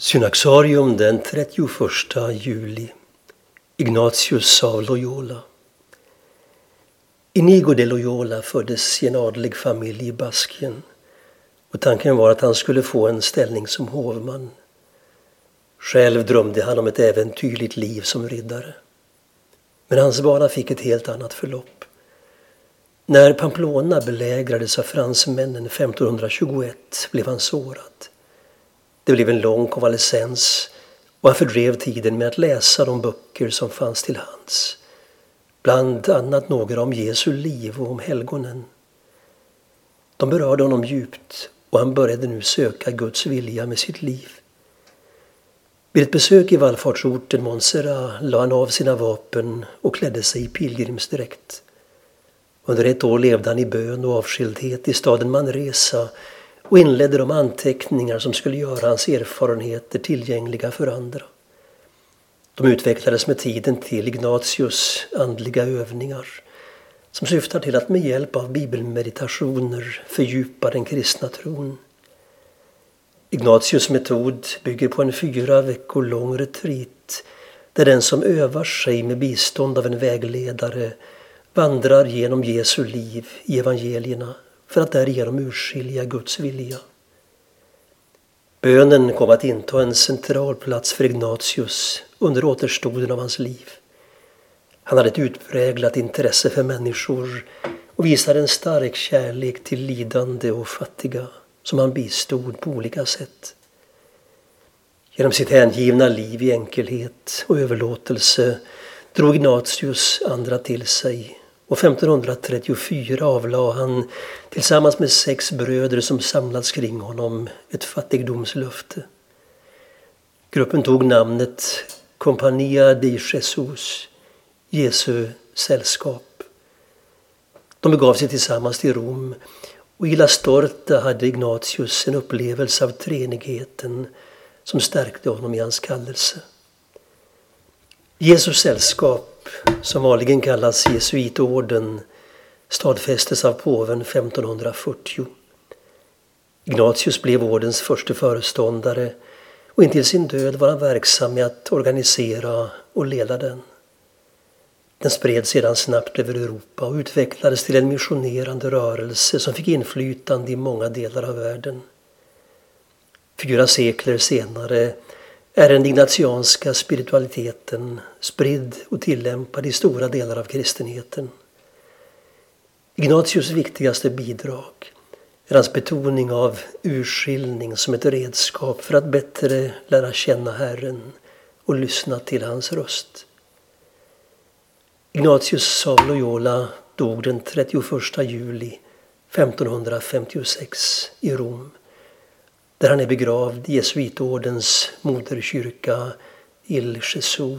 Synaxarium den 31 juli Ignatius av Loyola Inigo de Loyola föddes i en adlig familj i Baskien och tanken var att han skulle få en ställning som hovman. Själv drömde han om ett äventyrligt liv som riddare. Men hans bana fick ett helt annat förlopp. När Pamplona belägrades av fransmännen 1521 blev han sårad. Det blev en lång konvalescens och han fördrev tiden med att läsa de böcker som fanns till hands. Bland annat några om Jesu liv och om helgonen. De berörde honom djupt och han började nu söka Guds vilja med sitt liv. Vid ett besök i vallfartsorten Montserrat la han av sina vapen och klädde sig i pilgrimsdräkt. Under ett år levde han i bön och avskildhet i staden Manresa och inledde de anteckningar som skulle göra hans erfarenheter tillgängliga för andra. De utvecklades med tiden till Ignatius andliga övningar som syftar till att med hjälp av bibelmeditationer fördjupa den kristna tron. Ignatius metod bygger på en fyra veckor lång retreat där den som övar sig med bistånd av en vägledare vandrar genom Jesu liv i evangelierna för att därigenom urskilja Guds vilja. Bönen kom att inta en central plats för Ignatius under återstoden av hans liv. Han hade ett utpräglat intresse för människor och visade en stark kärlek till lidande och fattiga som han bistod på olika sätt. Genom sitt hängivna liv i enkelhet och överlåtelse drog Ignatius andra till sig och 1534 avlade han tillsammans med sex bröder som samlats kring honom ett fattigdomslöfte. Gruppen tog namnet Compania di Jesus, Jesu sällskap. De begav sig tillsammans till Rom och i La Storta hade Ignatius en upplevelse av treenigheten som stärkte honom i hans kallelse. Jesus sällskap som vanligen kallas jesuitorden, stadfästes av påven 1540. Ignatius blev ordens första föreståndare och intill sin död var han verksam med att organisera och leda den. Den spreds sedan snabbt över Europa och utvecklades till en missionerande rörelse som fick inflytande i många delar av världen. Fyra sekler senare är den ignatianska spiritualiteten spridd och tillämpad i stora delar av kristenheten. Ignatius viktigaste bidrag är hans betoning av urskiljning som ett redskap för att bättre lära känna Herren och lyssna till hans röst. Ignatius av Loyola dog den 31 juli 1556 i Rom där han är begravd i jesuitordens moderkyrka Il Gesù